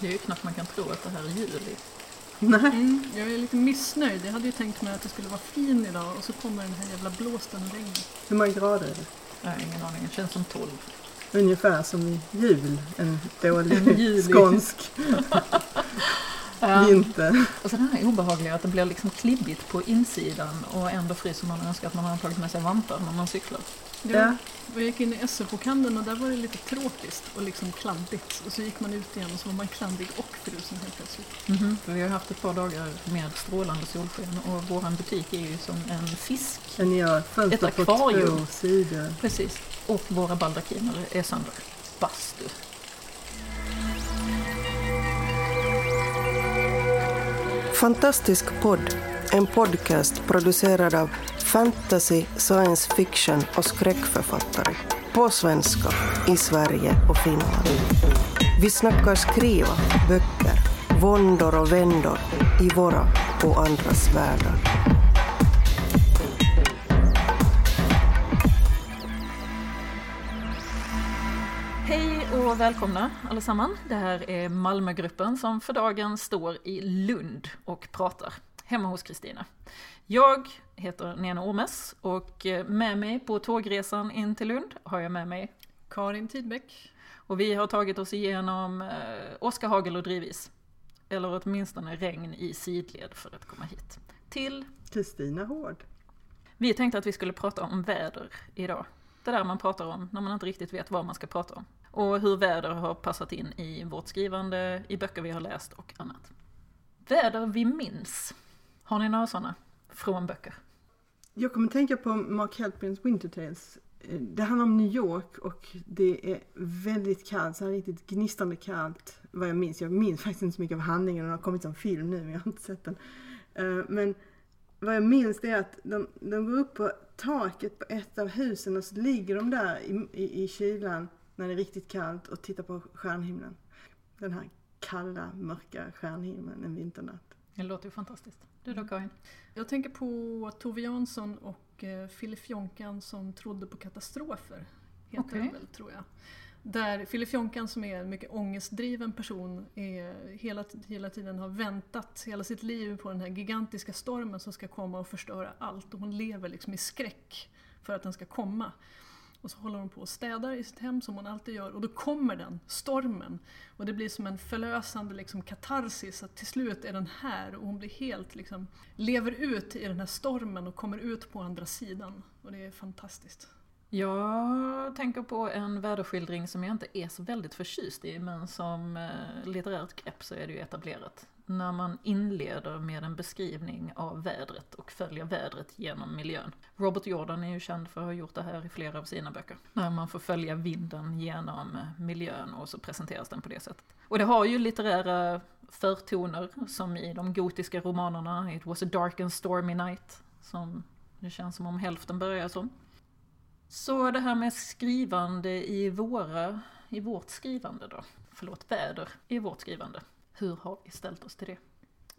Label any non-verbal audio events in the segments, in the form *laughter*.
Det är ju knappt man kan tro att det här är juli. Nej. Mm, jag är lite missnöjd. Jag hade ju tänkt mig att det skulle vara fin idag och så kommer den här jävla blåsten och regnet. Hur många grader är det? Jag har ingen aning, det känns som 12. Ungefär som i jul, en dålig skånsk *laughs* vinter. Och sen det här obehagliga att det blir liksom klibbigt på insidan och ändå fryser man och önskar att man hade tagit med sig vantar när man cyklar. Jag, jag gick in i SE-bokhandeln och där var det lite tråkigt och liksom kladdigt. Och så gick man ut igen och så var man kladdig och frusen helt plötsligt. Mhm, För vi har haft ett par dagar med strålande solsken och vår butik är ju som en fisk. En gör Ett på akvarium. två sidor. Precis. Och våra baldakiner är sönder. Bastu. Fantastisk podd, en podcast producerad av fantasy, science fiction och skräckförfattare. På svenska, i Sverige och Finland. Vi snackar skriva, böcker, våndor och vändor i våra och andras världar. Hej och välkomna allesammans. Det här är Malmögruppen som för dagen står i Lund och pratar hemma hos Kristina. Jag heter Nena Ormes och med mig på tågresan in till Lund har jag med mig Karin Tidbeck. och vi har tagit oss igenom eh, Oskar Hagel och drivis. Eller åtminstone regn i sidled för att komma hit. Till Kristina Hård. Vi tänkte att vi skulle prata om väder idag. Det där man pratar om när man inte riktigt vet vad man ska prata om. Och hur väder har passat in i vårt skrivande, i böcker vi har läst och annat. Väder vi minns. Har ni några sådana? Från böcker? Jag kommer tänka på Mark Helpins Winter Tales. Eh, det handlar om New York och det är väldigt kallt, så här riktigt gnistrande kallt vad jag minns. Jag minns faktiskt inte så mycket av handlingen, den har kommit som film nu men jag har inte sett den. Eh, men vad jag minns det är att de, de går upp på taket på ett av husen och så ligger de där i, i, i kylan när det är riktigt kallt och tittar på stjärnhimlen. Den här kalla, mörka stjärnhimlen en vinternatt. Det låter ju fantastiskt. Du då Karin? Jag tänker på Tove Jansson och eh, Fille Fjonkan som trodde på katastrofer. Heter den väl, tror jag. Där Fille Fjonkan som är en mycket ångestdriven person är hela, hela tiden har väntat hela sitt liv på den här gigantiska stormen som ska komma och förstöra allt. Och hon lever liksom i skräck för att den ska komma. Och så håller hon på och städar i sitt hem som hon alltid gör och då kommer den, stormen. Och det blir som en förlösande liksom, katarsis att till slut är den här och hon blir helt liksom, lever ut i den här stormen och kommer ut på andra sidan. Och det är fantastiskt. Jag tänker på en väderskildring som jag inte är så väldigt förtjust i, men som eh, litterärt grepp så är det ju etablerat. När man inleder med en beskrivning av vädret och följer vädret genom miljön. Robert Jordan är ju känd för att ha gjort det här i flera av sina böcker. När man får följa vinden genom miljön och så presenteras den på det sättet. Och det har ju litterära förtoner, som i de gotiska romanerna It was a dark and stormy night, som det känns som om hälften börjar så. Så det här med skrivande i våra, i vårt skrivande då? Förlåt, väder i vårt skrivande. Hur har vi ställt oss till det?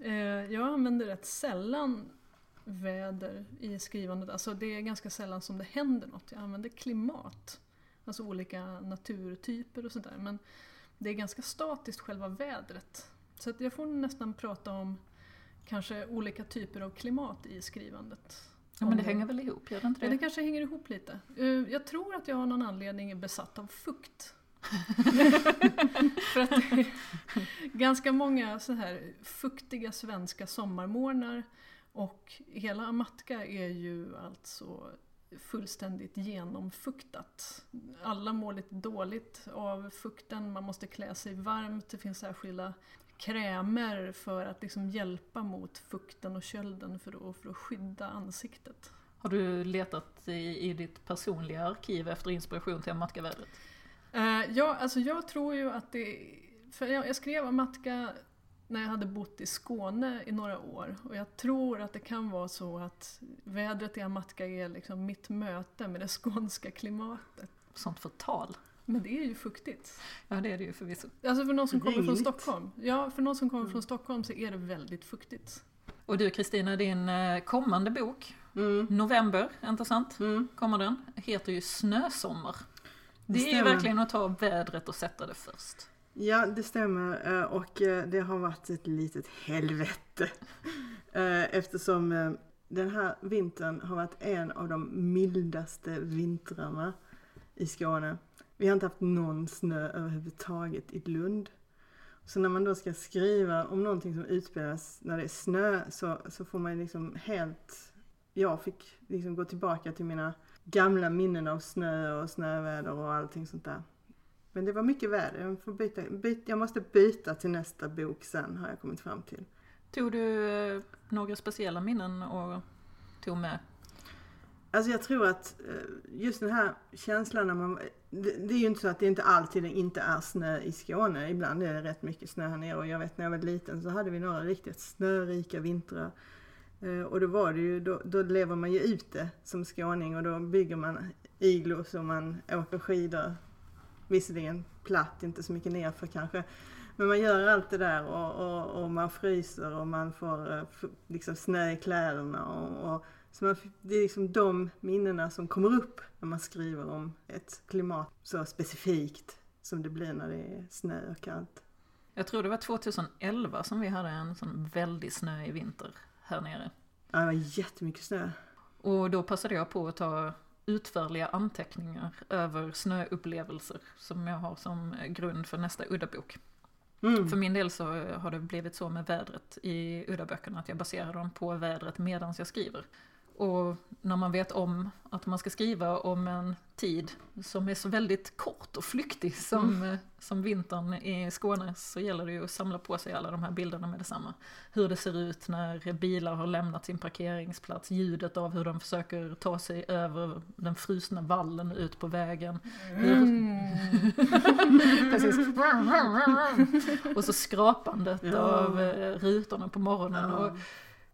Eh, jag använder rätt sällan väder i skrivandet. Alltså det är ganska sällan som det händer något. Jag använder klimat. Alltså olika naturtyper och sådär. Men det är ganska statiskt själva vädret. Så att jag får nästan prata om kanske olika typer av klimat i skrivandet. Ja men det hänger väl ihop, gör det inte Ja, det? det kanske hänger ihop lite. Eh, Jag tror att jag av någon anledning är besatt av fukt. *laughs* För att det *laughs* är ganska många så här fuktiga svenska sommarmorgnar och hela Amatka är ju alltså fullständigt genomfuktat. Alla mår lite dåligt av fukten, man måste klä sig varmt, det finns särskilda krämer för att liksom hjälpa mot fukten och kölden för att, för att skydda ansiktet. Har du letat i, i ditt personliga arkiv efter inspiration till matkavädret? Eh, ja, alltså jag tror ju att det... För jag, jag skrev om matka när jag hade bott i Skåne i några år. Och jag tror att det kan vara så att vädret i Amatka är liksom mitt möte med det skånska klimatet. Sånt förtal? Men det är ju fuktigt. Ja det är det ju förvisso. Alltså för någon som kommer från. Stockholm. Ja, för någon som kommer från Stockholm så är det väldigt fuktigt. Och du Kristina, din eh, kommande bok, Mm. November, inte sant? Mm. Kommer den? Heter ju Snösommar. Det, är ju verkligen att ta vädret och sätta det först. Ja, det stämmer eh, och eh, det har varit ett litet helvete. *laughs* Eftersom den här vintern har varit en av de mildaste vintrarna i Skåne. Vi har inte haft någon snö överhuvudtaget i Lund. Så när man då ska skriva om någonting som utspelas när det är snö så, så får man liksom helt... Jag fick liksom gå tillbaka till mina gamla minnen av snö och snöväder och allting sånt där. Men det var mycket väder. Jag, får byta, byta, jag måste byta till nästa bok sen har jag kommit fram till. Tog du eh, några speciella minnen och tog med? Alltså jag tror att eh, just den här känslan när man... Det, är ju inte så att det inte alltid inte är snö i Skåne. Ibland är det rätt mycket snö här nere och jag vet när jag var liten så hade vi några riktigt snörika vintrar. Eh, och då var det ju, då, då lever man ju ute som skåning och då bygger man iglos och man åker skidor. Visserligen platt, inte så mycket nerför kanske. Men man gör allt det där och, och, och man fryser och man får eh, liksom snö i kläderna. Och, och, så man, det är liksom de minnena som kommer upp när man skriver om ett klimat så specifikt som det blir när det är snö och kallt. Jag tror det var 2011 som vi hade en sån väldigt snöig vinter här nere. Ja, det var jättemycket snö. Och då passade jag på att ta utförliga anteckningar över snöupplevelser som jag har som grund för nästa udda-bok. Mm. För min del så har det blivit så med vädret i udda-böckerna att jag baserar dem på vädret medan jag skriver. Och när man vet om att man ska skriva om en tid som är så väldigt kort och flyktig som, eh, som vintern i Skåne så gäller det ju att samla på sig alla de här bilderna med detsamma. Hur det ser ut när bilar har lämnat sin parkeringsplats, ljudet av hur de försöker ta sig över den frusna vallen ut på vägen. Mm. *laughs* Precis. *laughs* Och så skrapandet Ja. av eh, rutorna på morgonen. Och,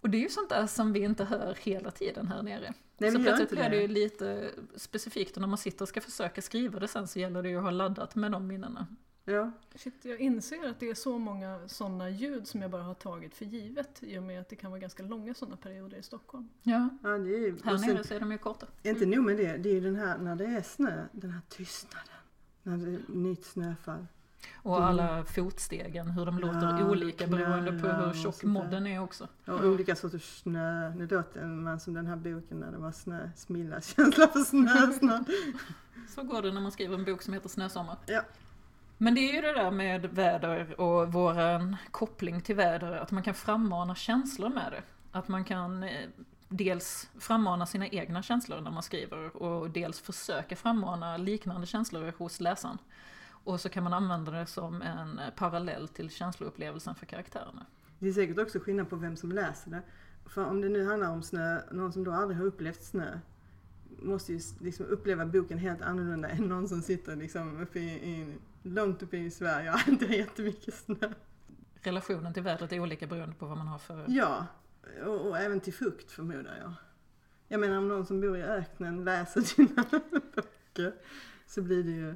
och det är ju sånt där som vi inte hör hela tiden här nere. Nej, så plötsligt blir det det. ju lite specifikt och när man sitter och ska försöka skriva det sen så gäller det ju att ha laddat med de minnena. Ja. Shit, jag inser att det är så många sådana ljud som jag bara har tagit för givet i och med att det kan vara ganska långa sådana perioder i Stockholm. Ja, Ja, det är ju, här sen- nere så är de ju korta. Inte nog med det, det är ju den här, när det är snö, den här tystnaden. När det är nytt snöfall. Och alla fotstegen, hur de låter Ja, olika beroende på hur tjock modden är också. Och olika sorters snö. Nu låter man som den här boken när det var snö, Smillas känsla för snö *laughs* snart. Så går det när man skriver en bok som heter Snösommar. Ja. Men det är ju det där med väder och våran koppling till väder, att man kan frammana känslor med det. Att man kan eh, dels frammana sina egna känslor när man skriver och dels försöka frammana liknande känslor hos läsaren. Och så kan man använda det som en eh, parallell till känsloupplevelsen för karaktärerna. Det är säkert också skillnad på vem som läser det. För om det nu handlar om snö, någon som då aldrig har upplevt snö måste ju liksom uppleva boken helt annorlunda än någon som sitter liksom uppe i, i, långt uppe i Sverige och inte har *laughs* jättemycket snö. Relationen till vädret är olika beroende på vad man har för... Ja, och, och även till fukt förmodar jag. Jag menar om någon som bor i öknen läser dina *laughs* böcker så blir det ju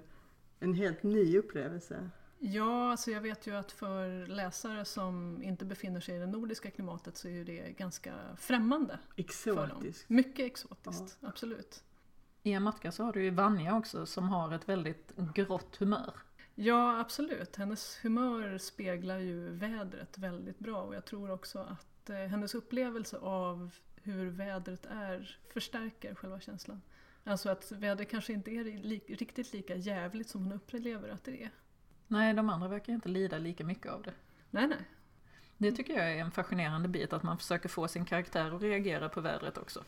en helt ny upplevelse. Ja, alltså jag vet ju att för läsare som inte befinner sig i det nordiska klimatet så är det ganska främmande. Exotiskt. Mycket exotiskt, absolut. I en matka så har du ju Vanja också som har ett väldigt grått humör. Ja, absolut. Hennes humör speglar ju vädret väldigt bra och jag tror också att eh, hennes upplevelse av hur vädret är förstärker själva känslan. Alltså att vädret kanske inte är li- riktigt lika jävligt som hon upplever att det är. Nej, de andra verkar inte lida lika mycket av det. Nej, nej. Det tycker jag är en fascinerande bit, att man försöker få sin karaktär att reagera på vädret också.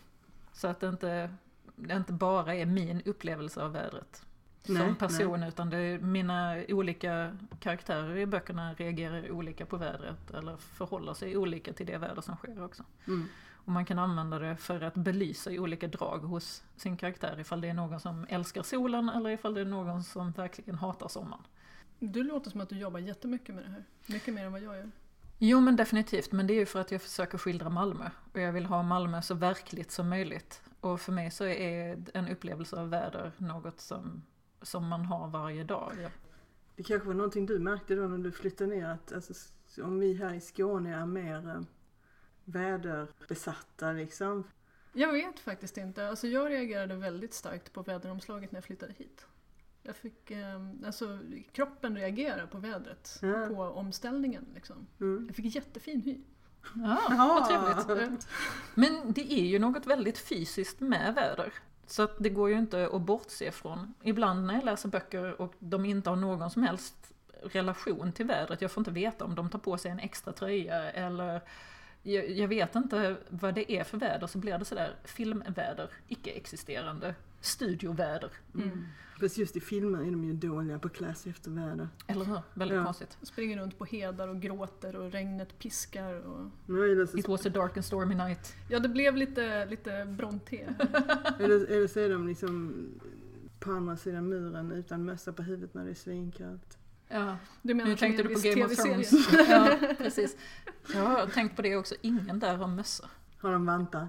Så att det inte, det inte bara är min upplevelse av vädret som Nej, person, utan det är mina olika karaktärer i böckerna reagerar olika på vädret, eller förhåller sig olika till det väder som sker också. Mm. Och man kan använda det för att belysa i olika drag hos sin karaktär, ifall det är någon som älskar solen, eller ifall det är någon som verkligen hatar sommaren. Du låter som att du jobbar jättemycket med det här. Mycket mer än vad jag gör. Jo men definitivt, men det är ju för att jag försöker skildra Malmö. Och jag vill ha Malmö så verkligt som möjligt. Och för mig så är en upplevelse av väder något som, som man har varje dag. Ja. Det kanske var någonting du märkte då när du flyttade ner att alltså, om vi här i Skåne är mer eh, väderbesatta liksom. Jag vet faktiskt inte. Alltså jag reagerade väldigt starkt på väderomslaget när jag flyttade hit. Jag fick, eh, alltså kroppen reagerar på vädret, Ja. på omställningen liksom. Mm. Jag fick jättefin hy. Ja, Ja. *laughs* vad trevligt. Men det är ju något väldigt fysiskt med väder. Så att det går ju inte att bortse från. Ibland när jag läser böcker och de inte har någon som helst relation till vädret, jag får inte veta om de tar på sig en extra tröja eller jag, jag vet inte vad det är för väder, så blir det sådär filmväder, icke-existerande, studioväder. Mm. Fast just i filmer är de ju dåliga på att klä sig efter väder. Eller hur? Väldigt Ja. konstigt. Springer runt på hedar och gråter och regnet piskar. Och... Så, It was a dark and stormy night. Ja, det blev lite, lite Bronte. *laughs* eller, eller så är de liksom på andra sidan muren utan mössa på huvudet när det är svinkallt. Ja, Du menar nu tänkte du på Game of? Thrones. Ja, *laughs* precis. Jag har tänkt på det också, ingen där har mössa. Har de vantar?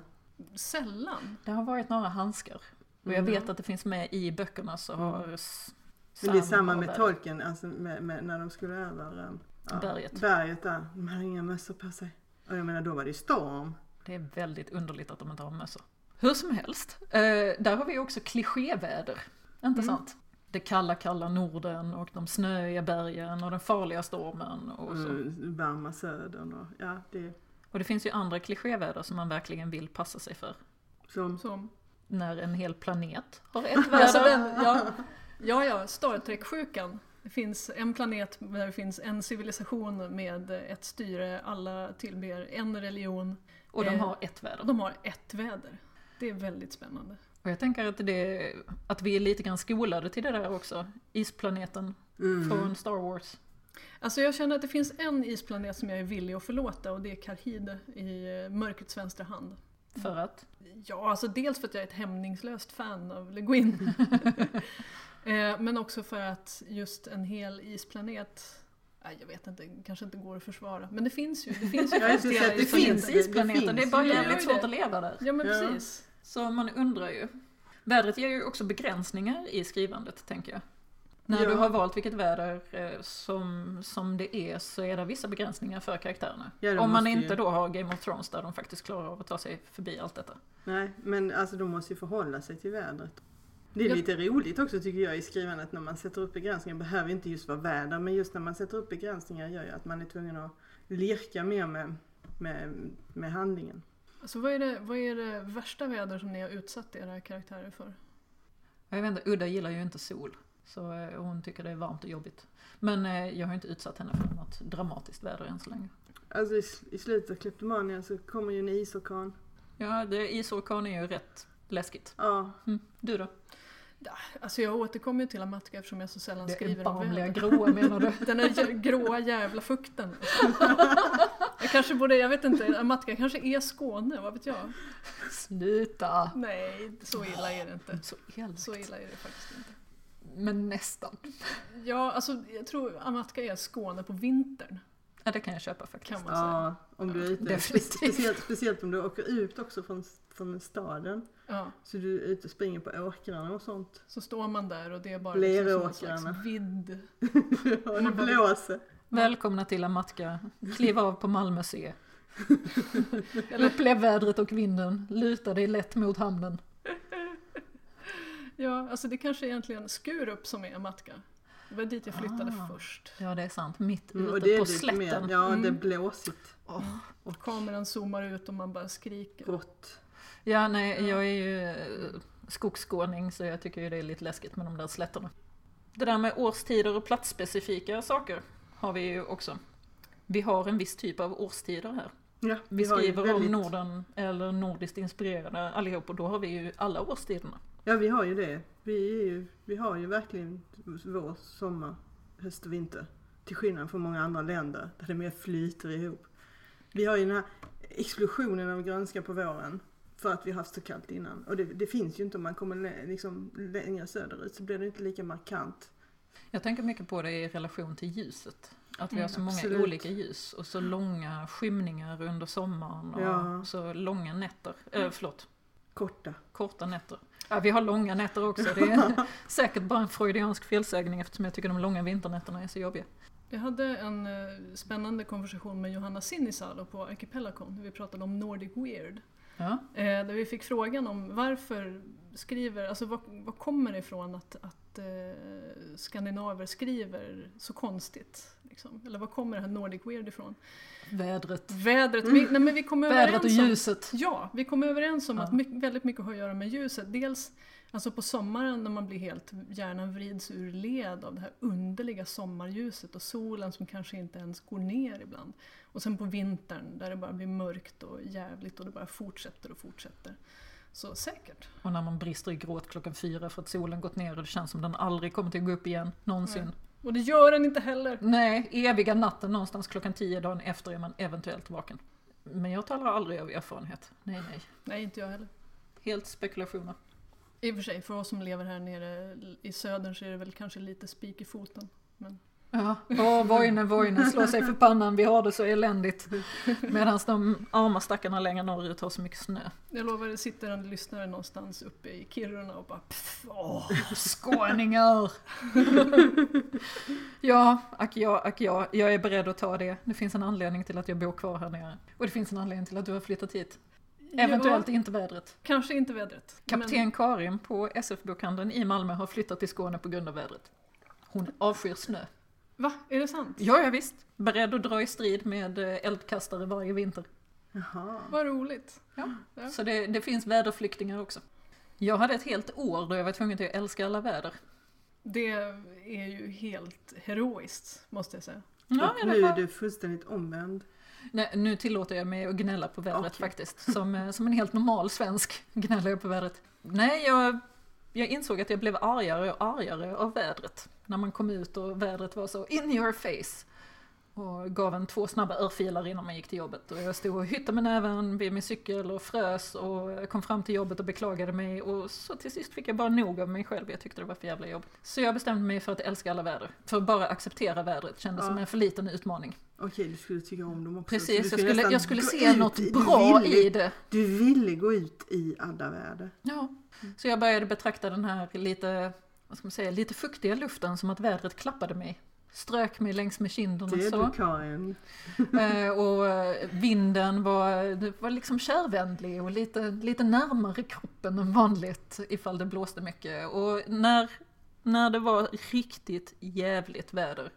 Sällan. Det har varit några handskar. Och jag Mm. vet att det finns med i böckerna så har s- Men det är Sam samma med tolken, alltså med, med, när de skulle över ja, Berget. berget där. De hade inga mössor på sig. Och jag menar då var det storm. Det är väldigt underligt att de inte har mössa. Hur som helst, eh, där har vi också klichéväder. Inte Mm. sant? Det kalla, kalla Norden och de snöiga bergen och den farliga stormen och så. Mm, varma södern och ja, det Och det finns ju andra klichéväder som man verkligen vill passa sig för. som Som, När en hel planet har ett *laughs* alltså väder. den, ja, ja, ja, Star Trek-sjukan. Det finns en planet där det finns en civilisation med ett styre, alla tillber en religion. Och de Eh, har ett väder. Och de har ett väder. Det är väldigt spännande. Och jag tänker att, det, att vi är lite grann skolade till det där också. Isplaneten mm. från Star Wars. Alltså jag känner att det finns en isplanet som jag är villig att förlåta och det är Karhide i eh, Mörkrets vänstra hand. För att, Ja, alltså dels för att jag är ett hämningslöst fan av Le Guin. *laughs* Eh, Men också för att just en hel isplanet jag vet inte, kanske inte går att försvara. Men det finns ju. Det finns ju Ja, *laughs* jag det faktiskt finns det- det isplaneter, det, är bara Det jävligt svårt det. att leva där. Ja men Ja. precis. Så man undrar ju. Vädret ger ju också begränsningar i skrivandet, tänker jag. När Ja. du har valt vilket väder eh, som, som det är så är det vissa begränsningar för karaktärerna. Ja, Om man måste ju- inte då har Game of Thrones där de faktiskt klarar av att ta sig förbi allt detta. Nej, men alltså de måste ju förhålla sig till vädret. Det är Ja. lite roligt också tycker jag i skrivandet när man sätter upp begränsningar. Det behöver inte just vara väder, men just när man sätter upp begränsningar gör ju att man är tvungen att lirka mer med, med, med handlingen. Alltså vad är, det, vad är det värsta väder som ni har utsatt era karaktärer för? Jag vet inte, Udda gillar ju inte sol. Så eh, hon tycker det är varmt och jobbigt. Men eh, jag har inte utsatt henne för något dramatiskt väder än så länge. Alltså i, i slutet av Kleptomania så kommer ju en isorkan. Ja, det, isorkan är ju rätt läskigt. Ja, Mm. Du då? Alltså jag återkommer ju till Amatka eftersom jag så sällan Det skriver om väder. gråa menar du? *laughs* Den där gråa jävla fukten. *laughs* Jag kanske borde, jag vet inte, Amatka kanske är Skåne, vad vet jag? Sluta! Nej, så illa är det inte. Så elakt. Så illa är det faktiskt inte. Men nästan. Ja, alltså jag tror Amatka är Skåne på vintern. Ja, det kan jag köpa faktiskt. Kan man säga. ja om du är ute. definitivt. Speciellt, speciellt om du åker ut också från, från staden. Ja, Så du är ute och springer på åkrarna och sånt. så står man där och det är bara liksom som en slags vidd. *laughs* Och det blåser. Välkomna till Amatka. Kliv av på Malmö C. *laughs* Upplev vädret och vinden. Luta dig lätt mot hamnen. Ja, alltså det kanske är egentligen Skurup som är Amatka. Det var dit jag flyttade Ah. först. Ja, det är sant. Mitt Mm, och ute det är på slätten. ja det är Mm. blåsigt. Och kameran zoomar ut och man bara skriker. Rått. Ja, nej, jag är ju eh, skogsskåning så jag tycker ju det är lite läskigt med de där slätterna. Det där med årstider och platsspecifika saker har vi ju också. Vi har en viss typ av årstider här. Ja, Vi ju skriver väldigt- om Norden eller nordiskt inspirerade allihop och då har vi ju alla årstiderna. Ja vi har ju det. Vi, ju, vi har ju verkligen vår, sommar, höst och vinter. Till skillnad från många andra länder där det mer flyter ihop. Vi har ju den här explosionen av grönska på våren. För att vi har haft så kallt innan. Och det, det finns ju inte om man kommer liksom längre söderut så blir det inte lika markant. Jag tänker mycket på det i relation till ljuset. Att vi Mm, har så många absolut. olika ljus och så långa skymningar under sommaren och Ja. så långa nätter. Äh, förlåt, Korta. korta nätter. Ja, vi har långa nätter också. Det är *laughs* säkert bara en freudiansk felsägning eftersom jag tycker de långa vinternätterna är så jobbiga. Jag hade en eh, spännande konversation med Johanna Sinisalo på Archipelagon. Vi pratade om Nordic Weird. Ja. Eh, där vi fick frågan om varför skriver, alltså vad, vad kommer det ifrån att, att eh, skandinaver skriver så konstigt? Liksom? Eller vad kommer det här Nordic Weird ifrån? Vädret. Vädret, vi, nej, men vi kom Vädret och överens om, ljuset. Ja, vi kom överens om Ja. att mycket, väldigt mycket har att göra med ljuset. Dels alltså på sommaren när man blir helt, hjärnan vrids ur led av det här underliga sommarljuset och solen som kanske inte ens går ner ibland. Och sen på vintern där det bara blir mörkt och jävligt och det bara fortsätter och fortsätter. Så säkert. Och när man brister i gråt klockan fyra för att solen gått ner och det känns som den aldrig kommer till att gå upp igen, någonsin. Och det gör den inte heller. Nej, eviga natten någonstans klockan tio dagen efter är man eventuellt vaken. Men jag talar aldrig av erfarenhet. Nej, nej. Nej, inte jag heller. Helt spekulationer. I och för sig, för oss som lever här nere i södern så är det väl kanske lite spik i foten. Men Ja, åh Voine, Voine, slå sig för pannan, vi har det så eländigt. Medan de arma stackarna längre norrut har så mycket snö. jag lovar, det sitter en lyssnare någonstans uppe i Kiruna och bara pff, åh. Skåningar! ja, ack ja, ack ja, jag är beredd att ta det. Det finns en anledning till att jag bor kvar här nere. Och det finns en anledning till att du har flyttat hit. Eventuellt Ja, inte vädret. kanske inte vädret. Kapten Karin på SF-bokhandeln i Malmö har flyttat till Skåne på grund av vädret. Hon avskyr snö. Va? Är det sant? Ja, ja visst. Beredd att dra i strid med eh, eldkastare varje vinter. Jaha. Vad roligt. Ja. Ja. Så det, det finns väderflyktingar också. Jag hade ett helt år då jag var tvungen till att älska alla väder. Det är ju helt heroiskt, måste jag säga. Ja, nu är du fullständigt omvänd. Nej, nu tillåter jag mig att gnälla på vädret Okej. faktiskt. Som, eh, som en helt normal svensk *laughs* gnäller jag på vädret. Nej, jag, jag insåg att jag blev argare och argare av vädret. När man kom ut och vädret var så in your face. Och gav en två snabba örfilar innan man gick till jobbet. Och jag stod och hyttade med näven vid min cykel och frös och kom fram till jobbet och beklagade mig. Och så till sist fick jag bara nog av mig själv. Jag tyckte det var för jävla jobb. Så jag bestämde mig för att älska alla väder. För att bara acceptera vädret kändes Ja. som en för liten utmaning. Okej, du skulle tycka om dem också. så Precis, jag skulle, jag skulle se något bra ville- i det. Du ville gå ut i alla väder. Ja, så jag började betrakta den här lite, vad ska man säga, lite fuktiga luften som att vädret klappade mig. Strök mig längs med kinden och Det är så. du Karin. *laughs* Eh, och eh, vinden var, var liksom kärvänlig och lite, lite närmare kroppen än vanligt ifall det blåste mycket. Och när, när det var riktigt jävligt väder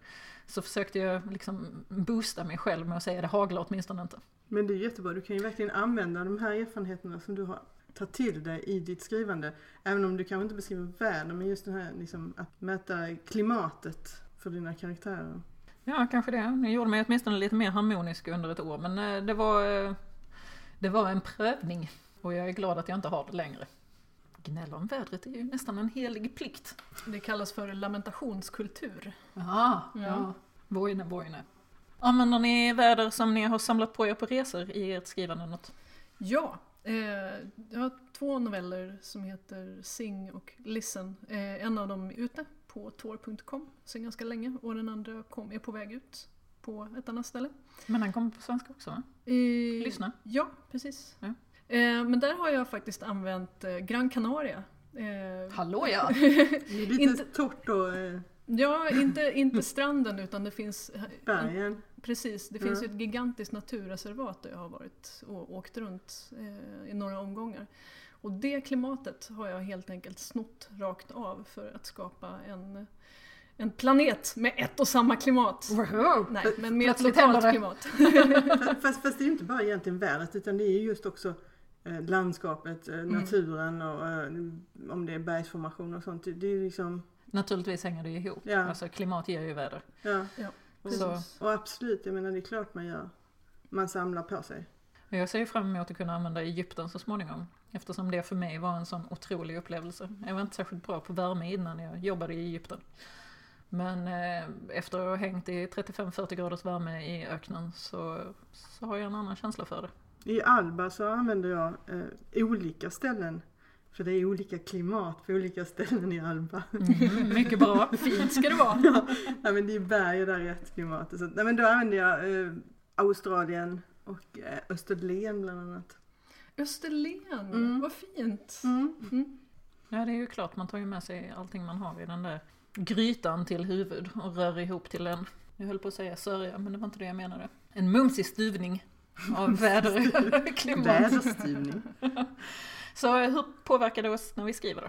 så försökte jag liksom boosta mig själv med att säga det haglar åtminstone inte. Men det är jättebra, du kan ju verkligen använda de här erfarenheterna som du har tagit till dig i ditt skrivande. Även om du kanske inte beskriver världen, men just det här liksom, att mäta klimatet för dina karaktärer. Ja, kanske det. Det gjorde mig åtminstone lite mer harmonisk under ett år. Men eh, det var, eh, det var en prövning. Och jag är glad att jag inte har det längre. Gnälla om vädret är ju nästan en helig plikt. Det kallas för lamentationskultur. Ja, Ja. ja. Voine, voine. Använder ni väder som ni har samlat på er på resor i ert skrivande något? Ja, jag har två noveller som heter Sing och Listen. Eh, en av dem är ute på tor.com sedan ganska länge och den andra kom, är på väg ut på ett annat ställe. Men den kommer på svenska också va? Eh, Lyssna. Ja, precis. Ja. Eh, men där har jag faktiskt använt eh, Gran Canaria. Eh, Hallå ja! *laughs* Det är lite Inte- torrt och eh, ja, inte, inte stranden utan det finns bergen. Precis, det finns ju ett gigantiskt naturreservat där jag har varit och åkt runt eh, i några omgångar. Och det klimatet har jag helt enkelt snott rakt av för att skapa en, en planet med ett och samma klimat. Wow. Nej, men med ett Plötsligt händer lokalt klimat. *laughs* *laughs* Fast, fast det är ju inte bara egentligen vädret utan det är ju just också eh, landskapet, eh, naturen och eh, om det är bergsformationer och sånt. Det det är liksom, Naturligtvis hänger det ihop. Ja. Alltså klimat ger ju väder. ja. Ja, Och, Så. och absolut, jag menar det är klart man gör. Man samlar på sig. Jag ser ju fram emot att kunna använda Egypten så småningom. Eftersom det för mig var en sån otrolig upplevelse. Jag var inte särskilt bra på värme innan jag jobbade i Egypten. Men eh, efter att ha hängt i 35-40 graders värme i öknen så, så har jag en annan känsla för det. I Alba så använder jag eh, olika ställen. För det är olika klimat på olika ställen i Alba. Mm, mycket bra. fint ska det vara. *laughs* ja, men det är berg och där är rätt klimat. Så, nej, men då använder jag eh, Australien och eh, Österlen bland annat. Österlen, Mm. vad fint. Mm. Mm. Ja det är ju klart, man tar ju med sig allting man har i den där grytan till huvud och rör ihop till en, jag höll på att säga sörja, men det var inte det jag menade. En mumsig stuvning. av *laughs* väder klimat. Väderstyrning. *laughs* Så hur påverkar det oss när vi skriver då?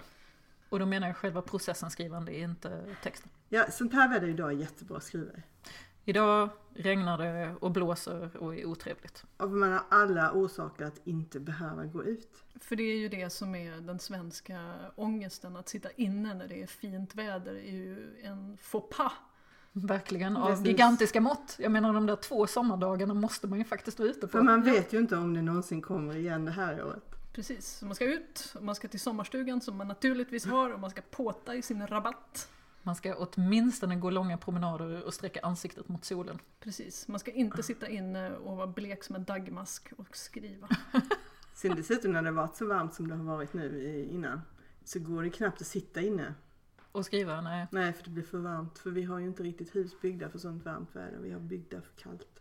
Och då menar jag själva processen skrivande, inte texten. Ja, sånt här väder idag är jättebra att skriva i. Idag regnar det och blåser och är otrevligt. Och man har alla orsaker att inte behöva gå ut. För det är ju det som är den svenska ångesten, att sitta inne när det är fint väder är ju en faux pas. Verkligen, av Precis. gigantiska mått. Jag menar de där två sommardagarna måste man ju faktiskt vara ute på. För man vet ju inte om det någonsin kommer igen det här året. Precis, så man ska ut, och man ska till sommarstugan som man naturligtvis har och man ska påta i sin rabatt. Man ska åtminstone gå långa promenader och sträcka ansiktet mot solen. Precis, man ska inte sitta inne och vara blek som en dagmask och skriva. *laughs* Sen dessutom när det varit så varmt som det har varit nu innan så går det knappt att sitta inne. Och skriva, nej. Nej, för det blir för varmt. För vi har ju inte riktigt hus byggda för sånt varmt väder. Vi har byggda för kallt.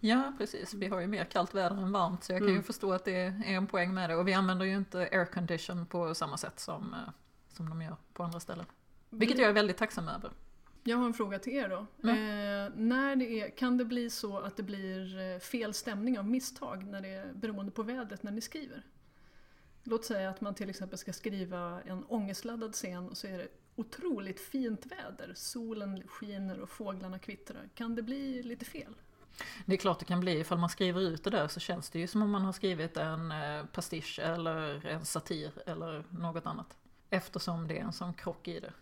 Ja, precis. Vi har ju mer kallt väder än varmt så jag kan ju Mm. förstå att det är en poäng med det. Och vi använder ju inte aircondition på samma sätt som, eh, som de gör på andra ställen. Vilket jag är väldigt tacksam över. Jag har en fråga till er då. Eh, när det är, kan det bli så att det blir eh, fel stämning av misstag när det är beroende på vädret när ni skriver? Låt säga att man till exempel ska skriva en ångestladdad scen och så är det otroligt fint väder. Solen skiner och fåglarna kvittrar. Kan det bli lite fel? Det är klart det kan bli, ifall man skriver ut det där så känns det ju som om man har skrivit en eh, pastisch eller en satir eller något annat. Eftersom det är en sån krock i det.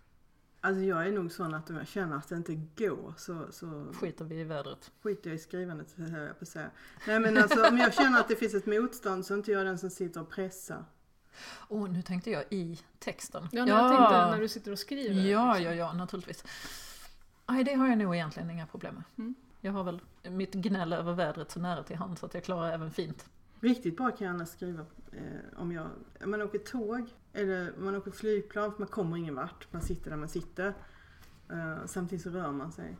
Alltså jag är nog sån att om jag känner att det inte går så, så Skiter vi i vädret. skiter jag i skrivandet, höll jag på att säga. Nej men alltså om jag känner att det finns ett motstånd så är inte jag den som sitter och pressar. Åh, nu tänkte jag i texten. Ja, när jag tänkte när du sitter och skriver. Ja, liksom. ja, ja, naturligtvis. Nej, det har jag nog egentligen inga problem med. Mm. Jag har väl mitt gnäll över vädret så nära till hand så att jag klarar även fint. Riktigt bra kan jag annars skriva eh, om jag, man åker tåg eller man åker flygplan för man kommer ingen vart. Man sitter där man sitter. Eh, samtidigt så rör man sig.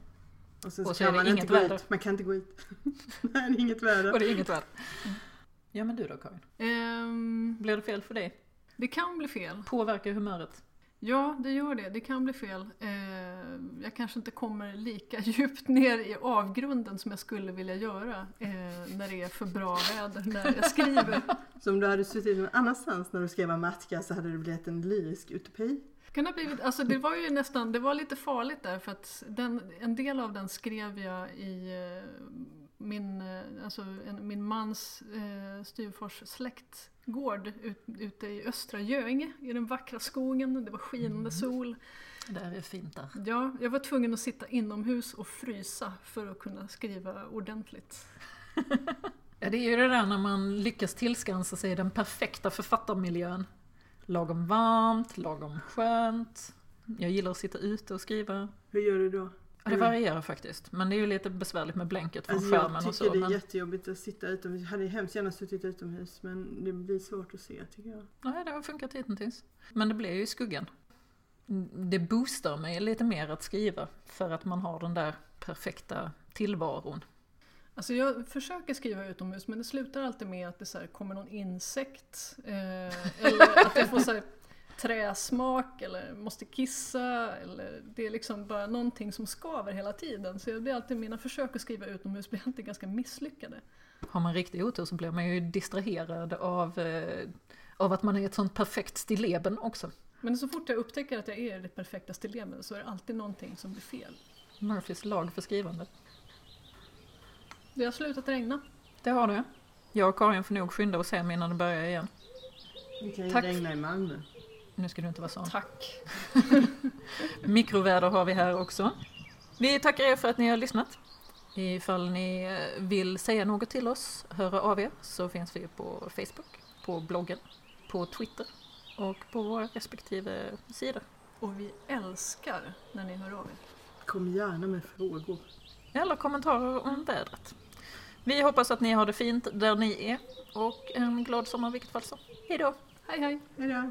Och så, Och så kan är det man inget inte gå väder. ut. Man kan inte gå ut. *laughs* Nej, det är inget väder. Och det är inget väder. Ja, men du då Karin? Ehm, Blir det fel för dig? det kan bli fel. Påverkar humöret? Ja, det gör det. Det kan bli fel. Eh, jag kanske inte kommer lika *laughs* djupt ner i avgrunden som jag skulle vilja göra eh, när det är för bra väder när jag skriver. *laughs* Så om du hade suttit någon annanstans när du skrev Amatka så hade det blivit en lyrisk utopi. Kan ha blivit, alltså det var ju nästan, det var lite farligt där för att den, en del av den skrev jag i eh, min, alltså en, min mans eh, styvfars släktgård ut, ute i östra Göinge i den vackra skogen. Det var skinande sol. Det är fint där. Ja, jag var tvungen att sitta inomhus och frysa för att kunna skriva ordentligt. *laughs* Ja, det är ju det där när man lyckas tillskansa sig den perfekta författarmiljön. Lagom varmt, lagom skönt. Jag gillar att sitta ute och skriva. Hur gör du då? Ja, det varierar faktiskt. Men det är ju lite besvärligt med blänket från Alltså skärmen jag och tycker så. det är Men, jättejobbigt att sitta utomhus. Jag hade hemskt gärna suttit utomhus men det blir svårt att se tycker jag. nej, det har funkat hittills. Men det blir ju i skuggan. Det boostar mig lite mer att skriva. För att man har den där perfekta tillvaron. Alltså jag försöker skriva utomhus men det slutar alltid med att det så här kommer någon insekt. Eh, eller att jag får så här träsmak eller måste kissa. Eller det är liksom bara någonting som skaver hela tiden. Så jag blir alltid, mina försök att skriva utomhus blir alltid ganska misslyckade. Har man riktig otur så blir man ju distraherad av, eh, av att man är ett sånt perfekt stilleben också. Men så fort jag upptäcker att jag är det perfekta stilleben så är det alltid någonting som blir fel. Murphys lag för skrivande. Det har slutat regna. Det har det. Jag och Karin får nog skynda oss hem innan det börjar igen. Det kan ju Tack. regna i Malmö. Nu ska du inte vara sån. Tack! *laughs* Mikroväder har vi här också. Vi tackar er för att ni har lyssnat. Ifall ni eh, vill säga något till oss, höra av er, så finns vi på Facebook, på bloggen, på Twitter och på våra respektive sidor. Och vi älskar när ni hör av er. Kom gärna med frågor. Eller kommentarer om vädret. Vi hoppas att ni har det fint där ni är och en glad sommar i vilket fall så. Hej då! Hej hej! Hejdå!